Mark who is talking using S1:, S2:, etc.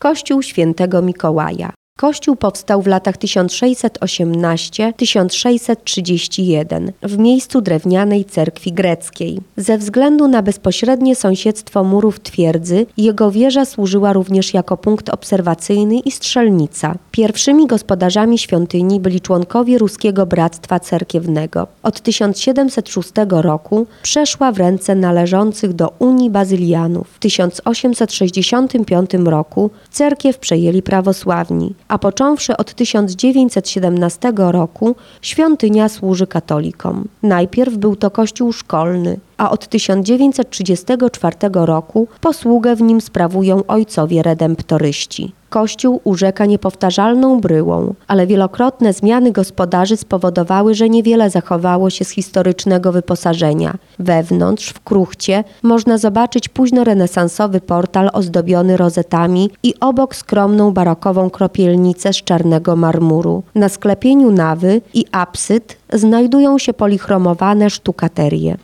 S1: Kościół Świętego Mikołaja. Kościół powstał w latach 1618-1631 w miejscu drewnianej cerkwi greckiej. Ze względu na bezpośrednie sąsiedztwo murów twierdzy, jego wieża służyła również jako punkt obserwacyjny i strzelnica. Pierwszymi gospodarzami świątyni byli członkowie Ruskiego Bractwa Cerkiewnego. Od 1706 roku przeszła w ręce należących do Unii Bazylianów. W 1865 roku cerkiew przejęli prawosławni a począwszy od 1917 roku świątynia służy katolikom. Najpierw był to kościół szkolny, a od 1934 roku posługę w nim sprawują ojcowie redemptoryści. Kościół urzeka niepowtarzalną bryłą, ale wielokrotne zmiany gospodarzy spowodowały, że niewiele zachowało się z historycznego wyposażenia. Wewnątrz, w kruchcie, można zobaczyć późnorenesansowy portal ozdobiony rozetami i obok skromną barokową kropielnicę z czarnego marmuru. Na sklepieniu nawy i apsyd znajdują się polichromowane sztukaterie.